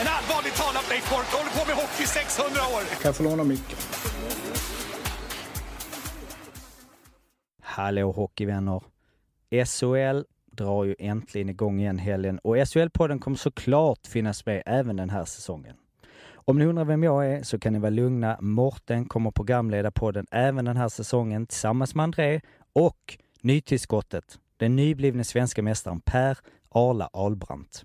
En allvarligt talat Leif Boork håller på med hockey 600 år! Kan jag få låna micken? Hallå hockeyvänner! SHL drar ju äntligen igång igen helgen och SHL-podden kommer såklart finnas med även den här säsongen. Om ni undrar vem jag är så kan ni vara lugna. Morten kommer programleda podden även den här säsongen tillsammans med André och nytillskottet, den nyblivne svenska mästaren Per Arla Albrandt.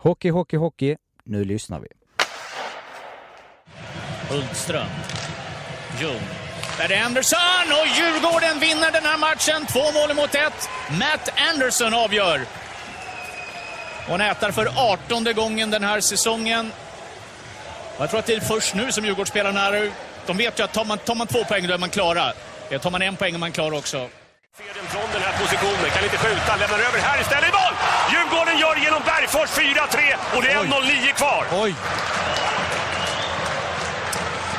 Hockey, hockey, hockey. Nu lyssnar vi. Hultström. Ljung. Där är Anderson och Djurgården vinner den här matchen. Två mål mot ett. Matt Anderson avgör. Och nätar för 18 gången den här säsongen. Och jag tror att det är först nu som Djurgårdsspelarna är... De vet ju att tar man, tar man två poäng då är man klara. Tar man en poäng är man klar också. Feden från den här positionen, kan inte skjuta, lämnar över här istället. Mål! Djurgården gör genom Bergfors 4-3 och det är 1-0-9 kvar. Oj!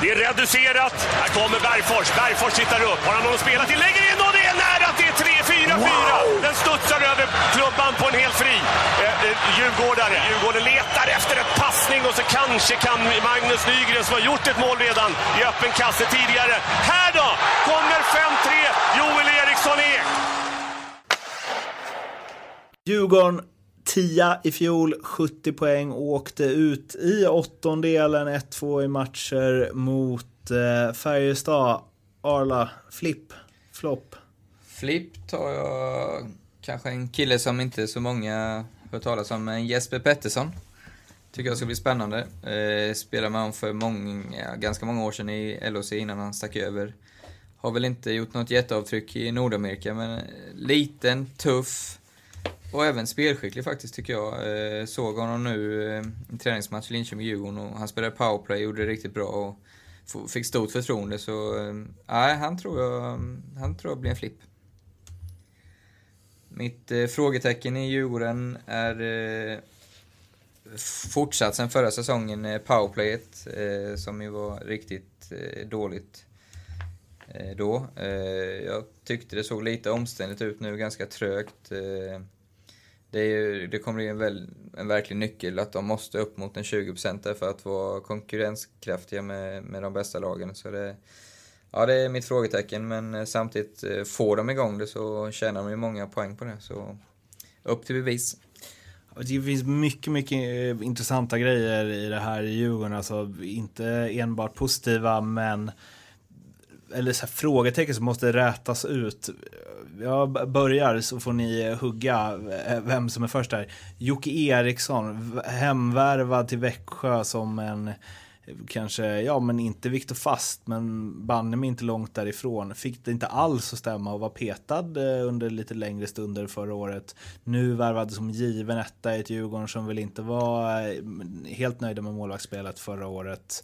Det är reducerat. Här kommer Bergfors. Bergfors tittar upp. Har han någon att spela till? Lägger in och det är nära att det är 3-4-4. Wow. Den studsar över klubban på en helt fri eh, eh, djurgårdare. Djurgården letar efter ett passning och så kanske kan Magnus Nygren som har gjort ett mål redan i öppen kasse tidigare. Här då kommer 5-3 Djurgården 10 i fjol, 70 poäng och åkte ut i åttondelen 1-2 i matcher mot eh, Färjestad. Arla, flipp, flopp. Flipp tar jag kanske en kille som inte så många hört talas om, men Jesper Pettersson. Tycker jag ska bli spännande. Eh, spelade med honom för många, ganska många år sedan i LHC innan han stack över. Har väl inte gjort något jätteavtryck i Nordamerika, men eh, liten, tuff, och även spelskicklig faktiskt tycker jag. Eh, såg honom nu eh, i träningsmatch Linköping-Djurgården och han spelade powerplay, gjorde det riktigt bra och fick stort förtroende så, eh, han tror jag, han tror jag blir en flipp. Mitt eh, frågetecken i Djurgården är eh, fortsatt sen förra säsongen, eh, powerplayet, eh, som ju var riktigt eh, dåligt eh, då. Eh, jag tyckte det såg lite omständigt ut nu, ganska trögt. Eh, det, är, det kommer bli en, väl, en verklig nyckel att de måste upp mot en 20% för att vara konkurrenskraftiga med, med de bästa lagen. Så det, ja, det är mitt frågetecken, men eh, samtidigt eh, får de igång det så tjänar de ju många poäng på det. Så upp till bevis. Det finns mycket, mycket eh, intressanta grejer i det här i Djurgården. Alltså, inte enbart positiva, men eller så här, frågetecken som måste rätas ut jag börjar så får ni eh, hugga eh, vem som är först här. Jocke Eriksson, hemvärvad till Växjö som en kanske, ja men inte Viktor Fast, men banne mig inte långt därifrån. Fick det inte alls att stämma och var petad eh, under lite längre stunder förra året. Nu värvad som given etta i ett Djurgården som väl inte var helt nöjda med målvaktsspelet förra året.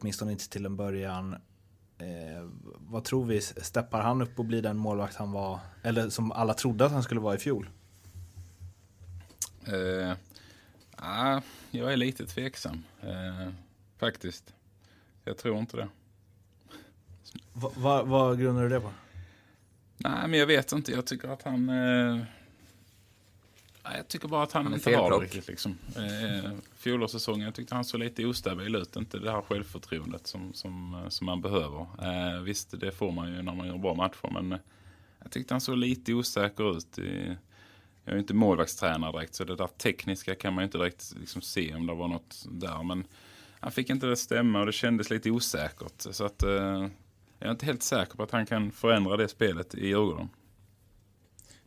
Åtminstone inte till en början. Eh, vad tror vi? Steppar han upp och blir den målvakt han var, eller som alla trodde att han skulle vara i fjol? Uh, ah, jag är lite tveksam, uh, faktiskt. Jag tror inte det. Va, va, vad grundar du det på? Nej, men jag vet inte. Jag tycker att han... Eh... Jag tycker bara att han, Han inte har det riktigt. Liksom. Eh, fjolårssäsongen, jag tyckte han såg lite ostabil ut. Inte det här självförtroendet som, som, eh, som man behöver. Eh, visst, det får man ju när man gör bra matcher, men eh, jag tyckte han såg lite osäker ut. I, jag är ju inte målvaktstränare direkt, så det där tekniska kan man ju inte direkt liksom, se om det var något där. Men han fick inte det stämma och det kändes lite osäkert. Så att, eh, jag är inte helt säker på att han kan förändra det spelet i Djurgården.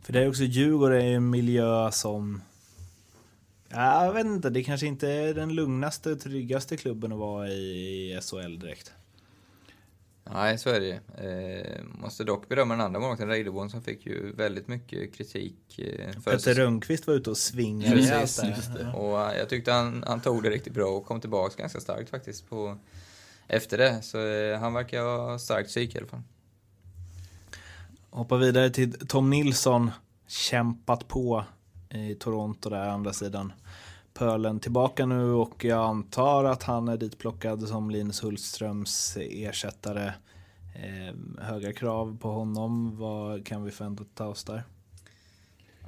För det är också Djurgården är en miljö som... Ja, jag vet inte, det kanske inte är den lugnaste och tryggaste klubben att vara i, i SHL direkt. Nej, så är det eh, Måste dock berömma den andra målvakten, Reideborn, som fick ju väldigt mycket kritik. Eh, Petter Rönnqvist var ute och svingade Precis. Och eh, jag tyckte han, han tog det riktigt bra och kom tillbaka ganska starkt faktiskt på, efter det. Så eh, han verkar ha starkt psyke i alla fall. Hoppar vidare till Tom Nilsson. Kämpat på i Toronto där, andra sidan pölen. Tillbaka nu och jag antar att han är ditplockad som Linus Hultströms ersättare. Eh, höga krav på honom. Vad kan vi förvänta oss där?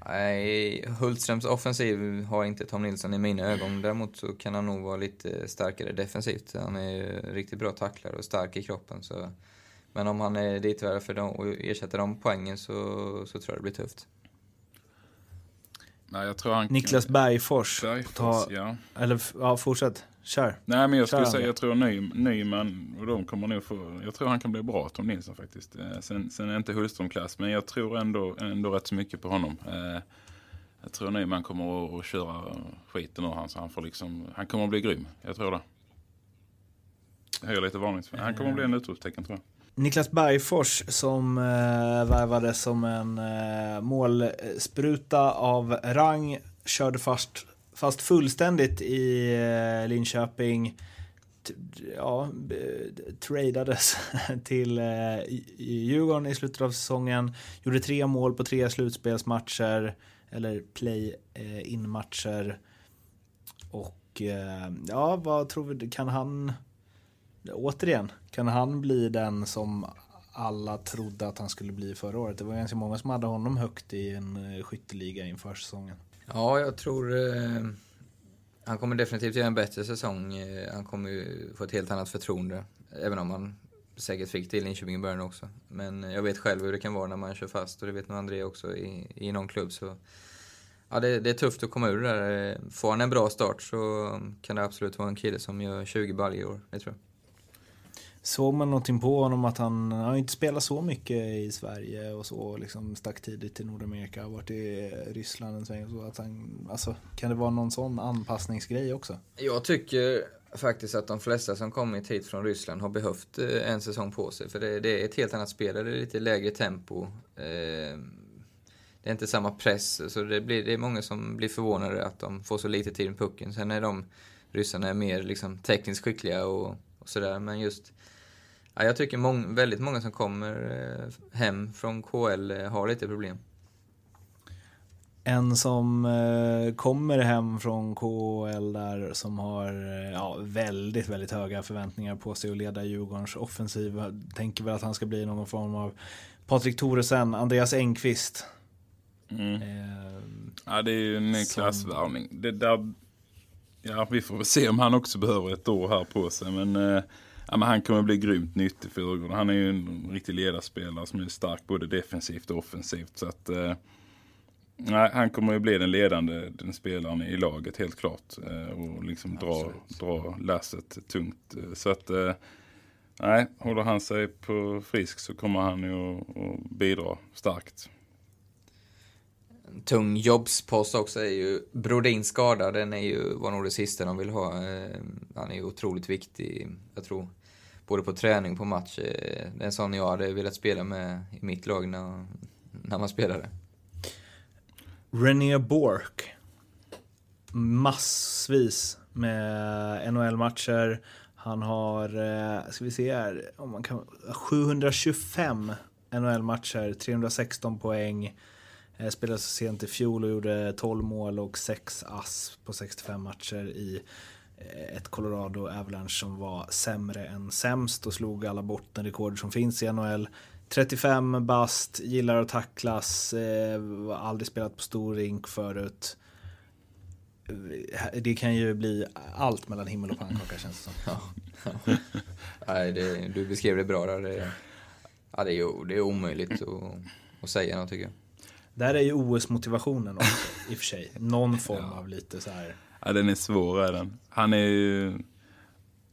Nej, Hultströms offensiv har inte Tom Nilsson i mina ögon. Däremot så kan han nog vara lite starkare defensivt. Han är ju riktigt bra tacklare och stark i kroppen. Så. Men om han är ditvärd för dem och ersätter de poängen så, så tror jag det blir tufft. Nej, jag tror han... Niklas Bergfors. Bergfors, Ta, ja. Eller ja, fortsätt. Kör. Nej, men jag skulle Kör, säga, jag tror Ny, Nyman och de kommer nog få, jag tror han kan bli bra, Tom Nilsson faktiskt. Eh, Sen, sen är inte Hultström klass, men jag tror ändå, ändå rätt så mycket på honom. Eh, Jag tror Nyman kommer att, att köra skiten ur han, så han får liksom, han kommer att bli grym. Jag tror det. Jag höjer lite varnings. Han kommer att bli en utropstecken tror jag. Niklas Bergfors som eh, värvades som en eh, målspruta av rang. Körde fast, fast fullständigt i eh, Linköping. T- Ja, tradades till eh, Djurgården i slutet av säsongen. Gjorde tre mål på tre slutspelsmatcher. Eller play-in-matcher. Eh, Och eh, ja, vad tror vi? Kan han återigen, kan han bli den som alla trodde att han skulle bli förra året? Det var ganska många som hade honom högt i en eh, skytteliga inför säsongen. Ja, jag tror eh, han kommer definitivt göra en bättre säsong. Eh, han kommer ju få ett helt annat förtroende. Även om han säkert fick det i Linköping i början också. Men eh, jag vet själv hur det kan vara när man kör fast och det vet nog André också i, i någon klubb. Så, ja, det, det är tufft att komma ur det där. Får han en bra start så kan det absolut vara en kille som gör 20 baljor i år. Det tror jag. Såg man någonting på honom att han han har inte spelat så mycket i Sverige och så liksom stack tidigt till Nordamerika, har varit i Ryssland en sväng och så att han, alltså kan det vara någon sån anpassningsgrej också? Jag tycker faktiskt att de flesta som kommit hit från Ryssland har behövt eh, en säsong på sig. För det, det är ett helt annat spel, det är lite lägre tempo. Eh, det är inte samma press, så det, blir, det är många som blir förvånade att de får så lite tid med pucken. Sen är de ryssarna är mer liksom, tekniskt skickliga och, och sådär. Men just, ja, jag tycker mång, väldigt många som kommer eh, hem från KL eh, har lite problem. En som eh, kommer hem från KHL där som har eh, ja, väldigt, väldigt höga förväntningar på sig att leda Djurgårdens offensiv. Tänker väl att han ska bli någon form av Patrik Thoresen, Andreas Engqvist. Mm. Eh, Ja, det är ju en Som- klassvärvning. Det där, ja, vi får väl se om han också behöver ett år här på sig. Men, eh, ja, men han kommer bli grymt nyttig för Djurgården. Han är ju en riktig ledarspelare som är stark både defensivt och offensivt. Så att, eh, nej, han kommer ju bli den ledande den spelaren i laget helt klart. Eh, och liksom dra, dra lasset tungt. Så att, eh, nej, håller han sig på frisk så kommer han ju att- bidra starkt. Tung jobbspost också är ju Brodins skada, den är ju, var nog det sista de vill ha. Han är ju otroligt viktig, jag tror, både på träning och på match. Eh, det är en sån jag hade velat spela med i mitt lag när, när man spelade. René Bork. Massvis med NHL-matcher. Han har, eh, ska vi se här, om man kan, 725 NHL-matcher, 316 poäng. Eh, spelade så sent i fjol och gjorde 12 mål och 6 ass på 65 matcher i ett Colorado Avalanche som var sämre än sämst och slog alla bottenrekord som finns i NHL. 35 bast, gillar att tacklas, eh, aldrig spelat på stor rink förut. Eh, Det kan ju bli allt mellan himmel och pannkaka känns det som. Ja. Nej, det, du beskrev det bra där. Det, ja, det, är, det är omöjligt att, att säga något tycker jag. Där är ju OS-motivationen också i och för sig. Någon form av lite så här. Ja, den är svår är den. Han är ju...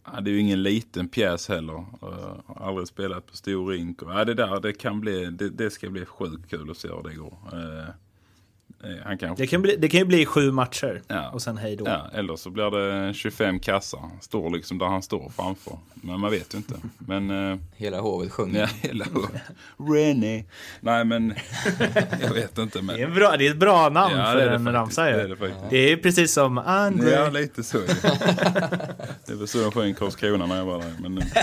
Han är ju ingen liten pjäs heller. Uh, har aldrig spelat på stor rink. Ja, det där det kan bli, det, det ska bli sjukt kul att se hur det går. Eh, Uh, han kan... det, kan bli, det kan ju bli sju matcher ja. och sen hej då. Ja, eller så blir det 25 kassar. Står liksom där han står framför. Men man vet ju inte. Men, uh... Hela hovet sjunger. Ja, hela hovet. Rennie. Nej men, jag vet inte. Men... Det, är bra, det är ett bra namn ja, för en ramsa ju. Det, är det, faktiskt. det är precis som André. Ja, lite så. det var så jag sjöng Karlskrona när jag var där. Men...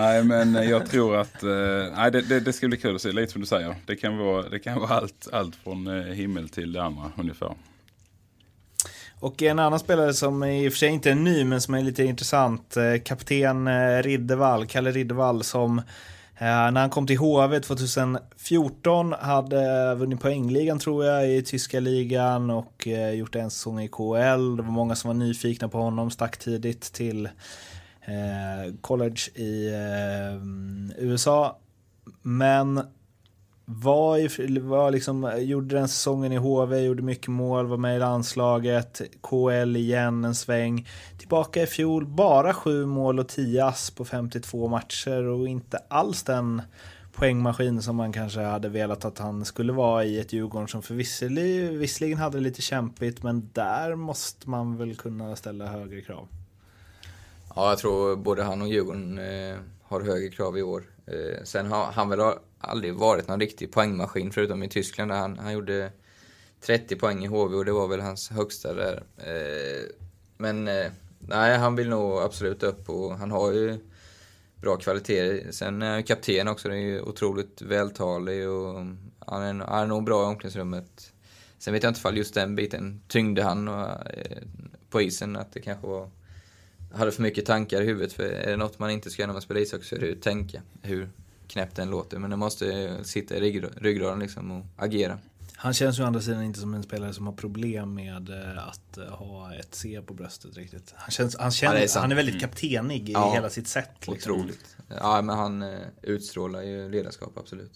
nej, men jag tror att eh, nej, det, det, det, ska bli kul att se. Lite som du säger. Det kan vara, det kan vara allt, allt från eh, himmel till det andra ungefär. Och en annan spelare som i och för sig inte är ny men som är lite intressant. Eh, kapten Riddervall, Kalle Riddervall som när han kom till HV 2014 hade vunnit poängligan tror jag i tyska ligan och gjort en säsong i KL. Det var många som var nyfikna på honom, stack tidigt till Eh, college i eh, USA. Men var, i, var liksom, gjorde den säsongen i HV, gjorde mycket mål, var med i landslaget, KL igen en sväng. Tillbaka i fjol, bara sju mål och tio ass på 52 matcher och inte alls den poängmaskin som man kanske hade velat att han skulle vara i ett Djurgården som för visserligen, visserligen hade det lite kämpigt men där måste man väl kunna ställa högre krav. Ja, jag tror både han och Djurgården eh, har högre krav i år. Eh, sen har han väl aldrig varit någon riktig poängmaskin förutom i Tyskland där han, han gjorde 30 poäng i HV och det var väl hans högsta där. Eh, men eh, nej, han vill nog absolut upp och han har ju bra kvaliteter. Sen är han kapten också, det är ju otroligt vältalig och mm, han är, han är nog bra i omklädningsrummet. Sen vet jag inte ifall just den biten tyngde han och, eh, på isen, att det kanske var hade för mycket tankar i huvudet. För är det något man inte ska göra när man spelar ishockey så är det att tänka. Hur knäppt den låter. Men det måste sitta i ryggraden liksom och agera. Han känns ju å andra sidan inte som en spelare som har problem med eh, att eh, ha ett C på bröstet riktigt. Han, känns, han, känns, ja, han är väldigt mm. kaptenig i ja, hela sitt sätt. Liksom. Otroligt. Ja, men han eh, utstrålar ju ledarskap, absolut.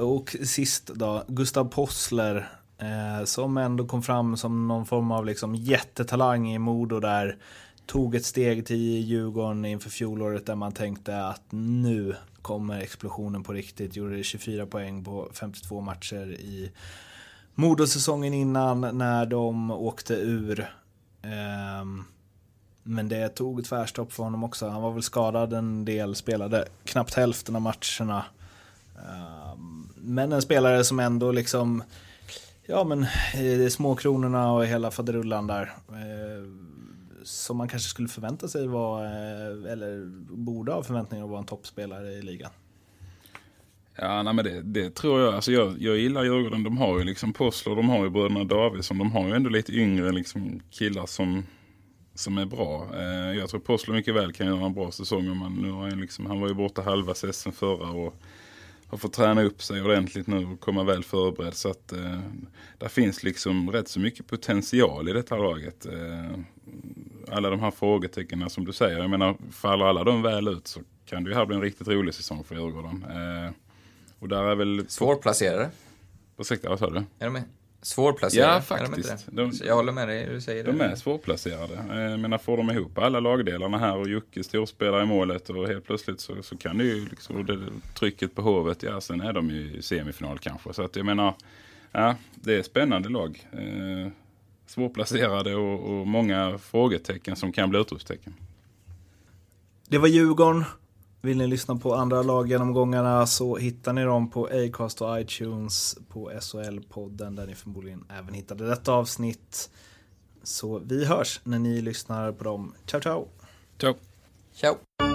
och sist då, Gustav Possler. som ändå kom fram som någon form av liksom jättetalang i Modo där tog ett steg till Djurgården inför fjolåret där man tänkte att nu kommer explosionen på riktigt. Gjorde 24 poäng på 52 matcher i Modosäsongen innan när de åkte ur. Ehm, men det tog tvärstopp för honom också. Han var väl skadad en del, spelade knappt hälften av matcherna. Ehm, men en spelare som ändå liksom, ja men eh, småkronorna och hela faderullan där ehm, som man kanske skulle förvänta sig vara, eh, eller borde ha förväntningar att vara en toppspelare i ligan. Ja, nej, men det, det, tror jag. Alltså jag, jag gillar Djurgården. De har ju liksom Possler, de har ju bröderna Davidsson. De har ju ändå lite yngre liksom, killar som, som är bra. Eh, jag tror Possler mycket väl kan göra en bra säsong. Om man, nu har han, liksom, han var ju borta halva säsongen förra och har fått träna upp sig ordentligt nu och komma väl förberedd. Så att eh, där finns liksom rätt så mycket potential i detta laget. Eh, alla de här frågetecknen som du säger. Jag menar, faller alla de väl ut så kan det ju här bli en riktigt rolig säsong för Djurgården. Eh, och där är väl... Svårplacerade. Ursäkta, vad sa du? Är de med? Svårplacerade? Ja, faktiskt. De, jag håller med dig, du säger de det. De är svårplacerade. Eh, jag menar, får de ihop alla lagdelarna här och Jocke storspelare i målet och helt plötsligt så, så kan det ju liksom, det, trycket på hovet, ja sen är de ju i semifinal kanske. Så att jag menar, ja, det är spännande lag. Eh, svårplacerade och, och många frågetecken som kan bli utropstecken. Det var Djurgården. Vill ni lyssna på andra laggenomgångarna så hittar ni dem på Acast och iTunes på SHL-podden där ni förmodligen även hittade detta avsnitt. Så vi hörs när ni lyssnar på dem. Ciao, ciao! Ciao! Ciao!